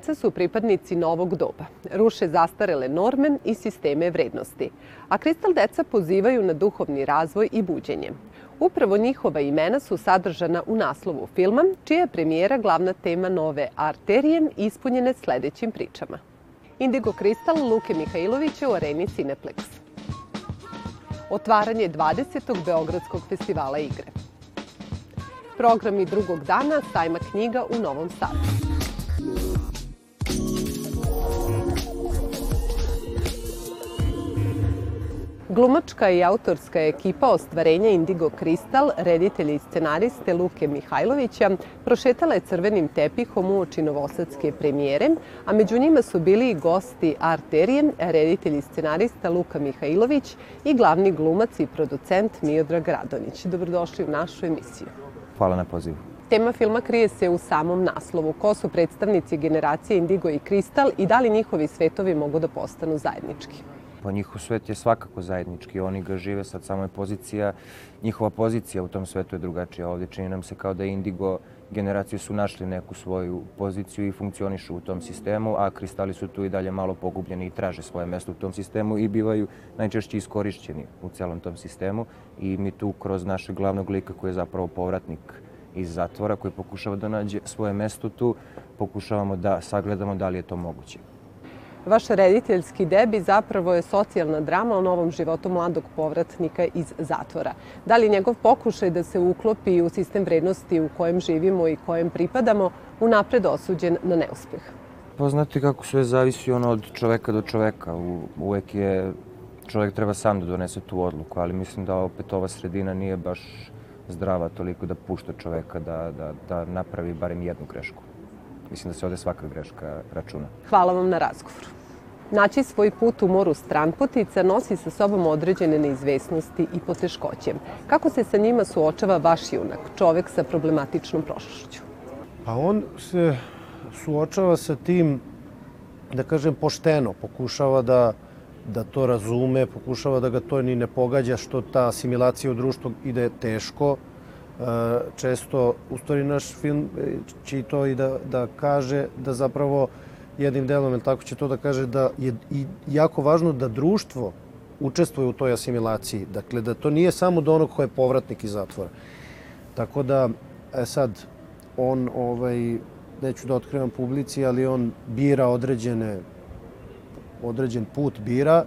Deca su pripadnici novog doba, ruše zastarele norme i sisteme vrednosti, a kristal deca pozivaju na duhovni razvoj i buđenje. Upravo njihova imena su sadržana u naslovu filma, čija je premijera glavna tema nove arterije ispunjene sledećim pričama. Indigo Kristal Luke Mihajlovića u areni Cineplex. Otvaranje 20. Beogradskog festivala igre. Programi drugog dana sajma knjiga u Novom Sadu. Glumačka i autorska ekipa ostvarenja Indigo Kristal, reditelji i scenariste Luke Mihajlovića, prošetala je crvenim tepihom u oči novosadske premijere, a među njima su bili i gosti Arterije, reditelj i scenarista Luka Mihajlović i glavni glumac i producent Miodrag Radonić. Dobrodošli u našu emisiju. Hvala na pozivu. Tema filma krije se u samom naslovu. Ko su predstavnici generacije Indigo i Kristal i da li njihovi svetovi mogu da postanu zajednički? Pa njihov svet je svakako zajednički, oni ga žive, sad samo je pozicija, njihova pozicija u tom svetu je drugačija. Ovde čini nam se kao da Indigo generacije su našli neku svoju poziciju i funkcionišu u tom sistemu, a kristali su tu i dalje malo pogubljeni i traže svoje mesto u tom sistemu i bivaju najčešće iskorišćeni u celom tom sistemu i mi tu kroz našeg glavnog lika koji je zapravo povratnik iz zatvora koji pokušava da nađe svoje mesto tu, pokušavamo da sagledamo da li je to moguće. Vaš rediteljski debi zapravo je socijalna drama o novom životu mladog povratnika iz zatvora. Da li njegov pokušaj da se uklopi u sistem vrednosti u kojem živimo i kojem pripadamo unapred osuđen na neuspeh? Pa znate kako sve zavisi ono od čoveka do čoveka. U, uvek je čovek treba sam da donese tu odluku, ali mislim da opet ova sredina nije baš zdrava toliko da pušta čoveka da, da, da napravi barem jednu grešku. Mislim da se ovde svaka greška računa. Hvala vam na razgovoru. Naći svoj put u moru stranputica nosi sa sobom određene neizvesnosti i poteškoće. Kako se sa njima suočava vaš junak, čovek sa problematičnom prošlošću? Pa on se suočava sa tim, da kažem, pošteno. Pokušava da, da to razume, pokušava da ga to ni ne pogađa, što ta asimilacija u društvu ide teško često, u stvari naš film e, će to i da, da kaže da zapravo jednim delom, ili tako će to da kaže da je i jako važno da društvo učestvuje u toj asimilaciji. Dakle, da to nije samo do onog ko je povratnik iz zatvora. Tako da, e sad, on, ovaj, neću da otkrivam publici, ali on bira određene, određen put bira,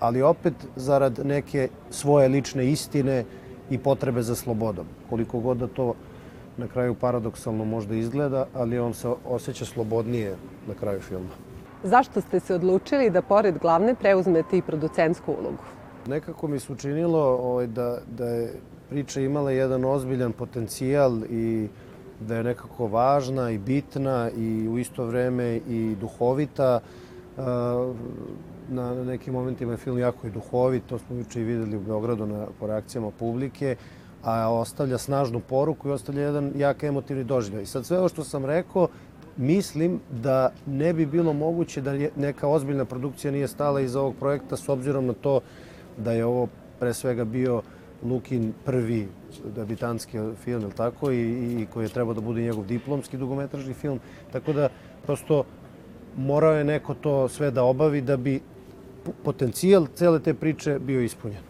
ali opet zarad neke svoje lične istine, i potrebe za slobodom. Koliko god da to na kraju paradoksalno možda izgleda, ali on se osjeća slobodnije na kraju filma. Zašto ste se odlučili da pored glavne preuzmete i producentsku ulogu? Nekako mi se učinilo ovaj, da, da je priča imala jedan ozbiljan potencijal i da je nekako važna i bitna i u isto vreme i duhovita na, nekim momentima je film jako i duhovit, to smo juče i videli u Beogradu na, po reakcijama publike, a ostavlja snažnu poruku i ostavlja jedan jak emotivni doživljaj. I sad sve ovo što sam rekao, mislim da ne bi bilo moguće da neka ozbiljna produkcija nije stala iza ovog projekta s obzirom na to da je ovo pre svega bio Lukin prvi debitanski film, tako, i, i koji je trebao da bude njegov diplomski dugometražni film. Tako da, prosto, morao je neko to sve da obavi da bi potencijal cele te priče bio ispunjen.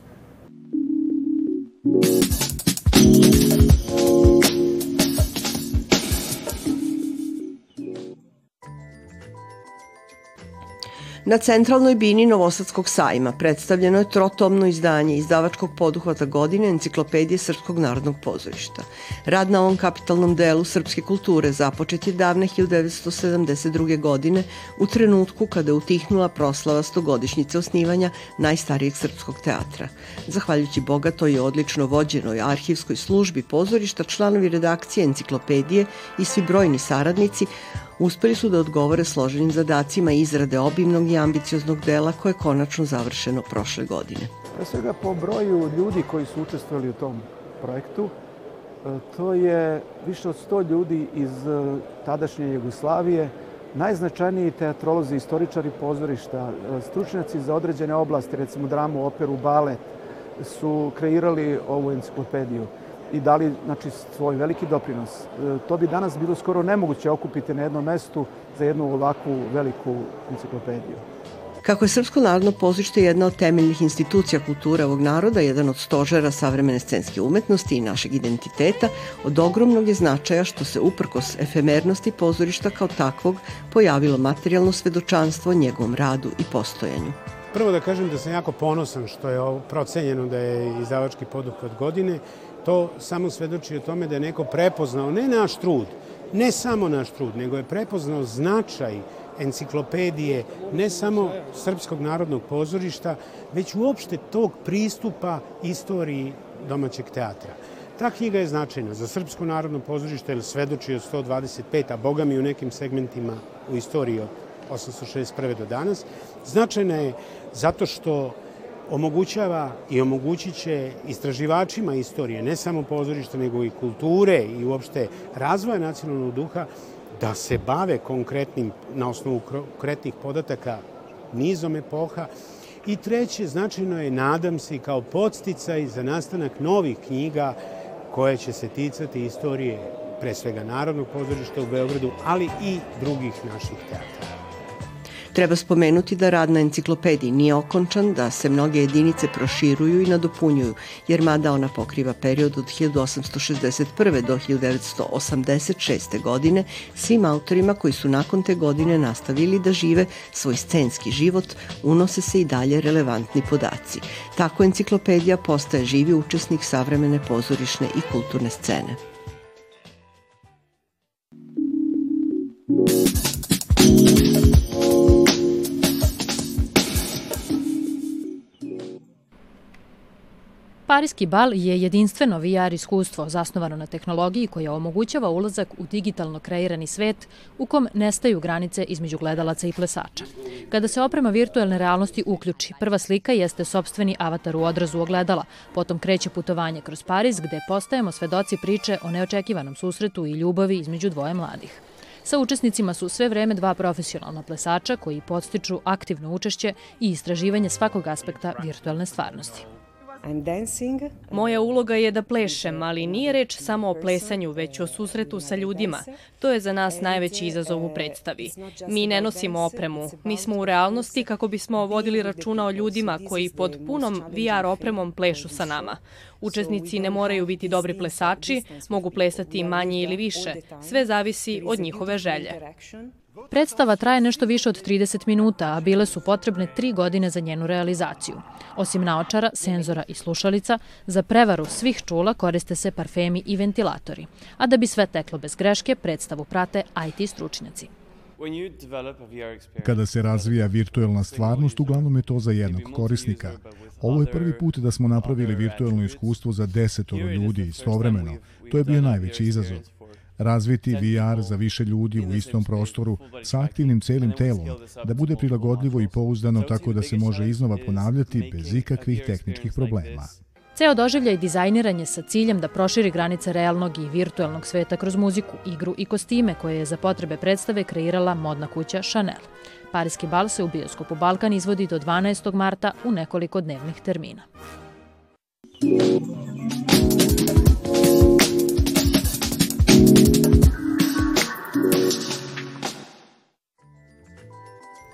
Na centralnoj bini Novosadskog sajma predstavljeno je trotomno izdanje izdavačkog poduhvata godine Enciklopedije Srpskog narodnog pozorišta. Rad na ovom kapitalnom delu srpske kulture započet je davne 1972. godine u trenutku kada je utihnula proslava stogodišnjice osnivanja najstarijeg srpskog teatra. Zahvaljujući bogatoj i odlično vođenoj arhivskoj službi pozorišta, članovi redakcije Enciklopedije i svi brojni saradnici uspeli su da odgovore složenim zadacima izrade obimnog i ambicioznog dela koje je konačno završeno prošle godine. Pre svega po broju ljudi koji su učestvovali u tom projektu, e, to je više od 100 ljudi iz e, tadašnje Jugoslavije, najznačajniji teatrolozi, istoričari pozorišta, e, stručnjaci za određene oblasti, recimo dramu, operu, balet, su kreirali ovu enciklopediju. I dali znači, svoj veliki doprinos. E, to bi danas bilo skoro nemoguće okupiti na jednom mestu za jednu ovakvu veliku enciklopediju. Kako je Srpsko narodno pozorište jedna od temeljnih institucija kulture ovog naroda, jedan od stožera savremene scenske umetnosti i našeg identiteta, od ogromnog je značaja što se uprkos efemernosti pozorišta kao takvog pojavilo materijalno svedočanstvo njegovom radu i postojanju. Prvo da kažem da sam jako ponosan što je procenjeno da je izdavački poduhvat godine. To samo svedoči o tome da je neko prepoznao ne naš trud, ne samo naš trud, nego je prepoznao značaj enciklopedije ne samo Srpskog narodnog pozorišta, već uopšte tog pristupa istoriji domaćeg teatra. Ta knjiga je značajna za Srpsko narodno pozorište, jer svedoči od 125, a boga mi u nekim segmentima u istoriji od 861. do danas. Značajna je zato što omogućava i omogućit će istraživačima istorije, ne samo pozorišta, nego i kulture i uopšte razvoja nacionalnog duha, da se bave konkretnim, na osnovu konkretnih podataka, nizom epoha. I treće, značajno je, nadam se, kao podsticaj za nastanak novih knjiga koje će se ticati istorije pre svega Narodnog pozorišta u Beogradu, ali i drugih naših teatra. Treba spomenuti da rad na enciklopediji nije okončan, da se mnoge jedinice proširuju i nadopunjuju, jer mada ona pokriva period od 1861. do 1986. godine, svim autorima koji su nakon te godine nastavili da žive svoj scenski život, unose se i dalje relevantni podaci. Tako enciklopedija postaje živi učesnik savremene pozorišne i kulturne scene. Parijski bal je jedinstveno VR iskustvo zasnovano na tehnologiji koja omogućava ulazak u digitalno kreirani svet u kom nestaju granice između gledalaca i plesača. Kada se oprema virtualne realnosti uključi, prva slika jeste sobstveni avatar u odrazu ogledala, potom kreće putovanje kroz Pariz gde postajemo svedoci priče o neočekivanom susretu i ljubavi između dvoje mladih. Sa učesnicima su sve vreme dva profesionalna plesača koji podstiču aktivno učešće i istraživanje svakog aspekta virtualne stvarnosti. Moja uloga je da plešem, ali nije reč samo o plesanju, već o susretu sa ljudima. To je za nas najveći izazov u predstavi. Mi ne nosimo opremu. Mi smo u realnosti kako bismo vodili računa o ljudima koji pod punom VR opremom plešu sa nama. Učesnici ne moraju biti dobri plesači, mogu plesati manje ili više. Sve zavisi od njihove želje. Predstava traje nešto više od 30 minuta, a bile su potrebne tri godine za njenu realizaciju. Osim naočara, senzora i slušalica, za prevaru svih čula koriste se parfemi i ventilatori. A da bi sve teklo bez greške, predstavu prate IT stručnjaci. Kada se razvija virtuelna stvarnost, uglavnom je to za jednog korisnika. Ovo je prvi put da smo napravili virtuelno iskustvo za desetoro ljudi istovremeno. To je bio najveći izazov razviti VR za više ljudi u istom prostoru sa aktivnim celim telom, da bude prilagodljivo i pouzdano tako da se može iznova ponavljati bez ikakvih tehničkih problema. Ceo doživljaj dizajniran je sa ciljem da proširi granice realnog i virtualnog sveta kroz muziku, igru i kostime koje je za potrebe predstave kreirala modna kuća Chanel. Parijski bal se u bioskopu Balkan izvodi do 12. marta u nekoliko dnevnih termina.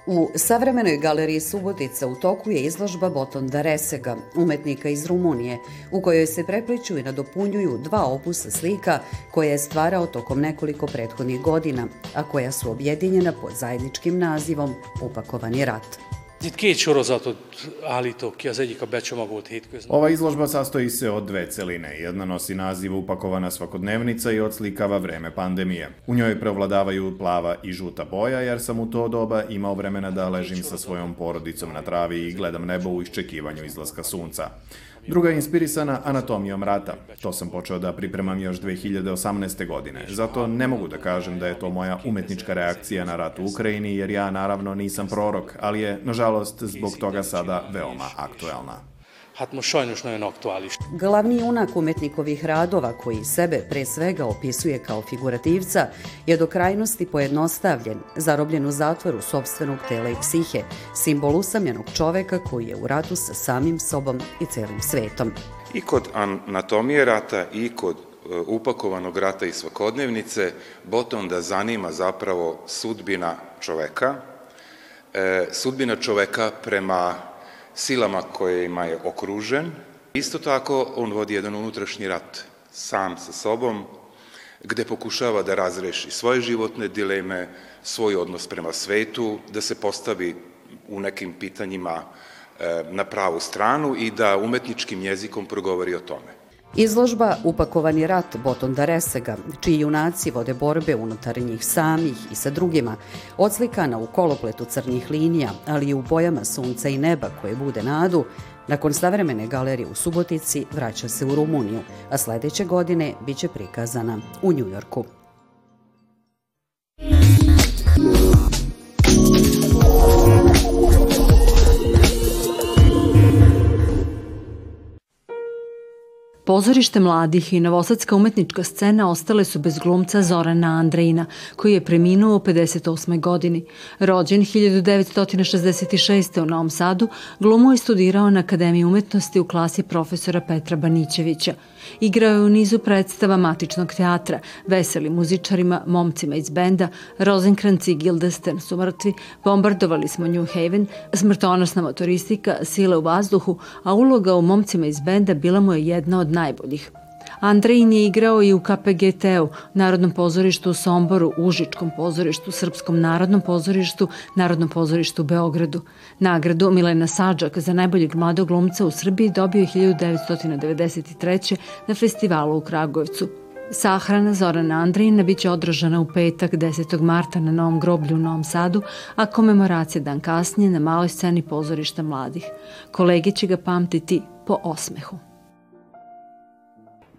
U savremenoj galeriji Subotica u toku je izložba Botonda Resega, umetnika iz Rumunije, u kojoj se prepliču i nadopunjuju dva opusa slika koje je stvarao tokom nekoliko prethodnih godina, a koja su objedinjena pod zajedničkim nazivom Upakovani rat. Két sorozatot állítok ki, az egyik a becsomagolt hétköznap. Ova izložba sastoji se od dve celine. Jedna nosi naziv Upakovana svakodnevnica i odslikava vreme pandemije. U njoj prevladavaju plava i žuta boja, jer sam u to doba imao vremena da ležim sa svojom porodicom na travi i gledam nebo u iščekivanju izlaska sunca. Druga je inspirisana anatomijom rata. To sam počeo da pripremam još 2018. godine. Zato ne mogu da kažem da je to moja umetnička reakcija na rat u Ukrajini, jer ja naravno nisam prorok, ali je, nažalost, zbog toga sada veoma aktuelna hát most sajnos nagyon aktuális. Glavni junak umetnikovih radova, koji sebe pre svega opisuje kao figurativca, je do krajnosti pojednostavljen, zarobljen u zatvoru sobstvenog tela i psihe, simbol usamljenog čoveka koji je u ratu sa samim sobom i celim svetom. I kod anatomije rata i kod e, upakovanog rata i svakodnevnice Botonda zanima zapravo sudbina čoveka, e, sudbina čoveka prema silama kojima je okružen. Isto tako on vodi jedan unutrašnji rat sam sa sobom, gde pokušava da razreši svoje životne dileme, svoj odnos prema svetu, da se postavi u nekim pitanjima e, na pravu stranu i da umetničkim jezikom progovori o tome. Izložba Upakovani rat Botonda Resega, čiji junaci vode borbe unutar njih samih i sa drugima, odslikana u kolopletu crnih linija, ali i u bojama sunca i neba koje bude nadu, nakon savremene galerije u Subotici vraća se u Rumuniju, a sledeće godine biće prikazana u Njujorku. Pozorište mladih i novosadska umetnička scena ostale su bez glumca Zorana Andrejina, koji je preminuo u 58. godini. Rođen 1966. u Novom Sadu, glumu je studirao na Akademiji umetnosti u klasi profesora Petra Banićevića. Igrao je u nizu predstava Matičnog teatra, Veseli muzičarima, momcima iz benda, Rosenkranci i Gildesten su mrtvi, bombardovali smo New Haven, smrtonosna motoristika, sile u vazduhu, a uloga u momcima iz benda bila mu je jedna od najboljih. Andrejin je igrao i u KPGT-u, Narodnom pozorištu u Somboru, Užičkom pozorištu, Srpskom narodnom pozorištu, Narodnom pozorištu u Beogradu. Nagradu Milena Sađak za najboljeg mladog glumca u Srbiji dobio je 1993. na festivalu u Kragujevcu. Sahrana Zorana Andrijina biće održana u petak 10. marta na Novom groblju u Novom Sadu, a komemoracija dan kasnije na maloj sceni pozorišta mladih. Kolege će ga pamtiti po osmehu.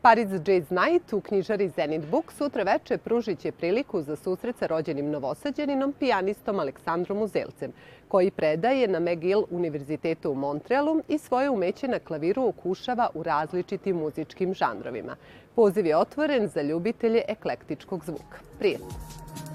Paris Jazz Night u knjižari Zenit Book sutra veče pružit će priliku za susret sa rođenim novosađeninom, pijanistom Aleksandrom Uzelcem, koji predaje na McGill univerzitetu u Montrealu i svoje umeće na klaviru okušava u različitim muzičkim žanrovima. Poziv je otvoren za ljubitelje eklektičkog zvuka. Prijetno!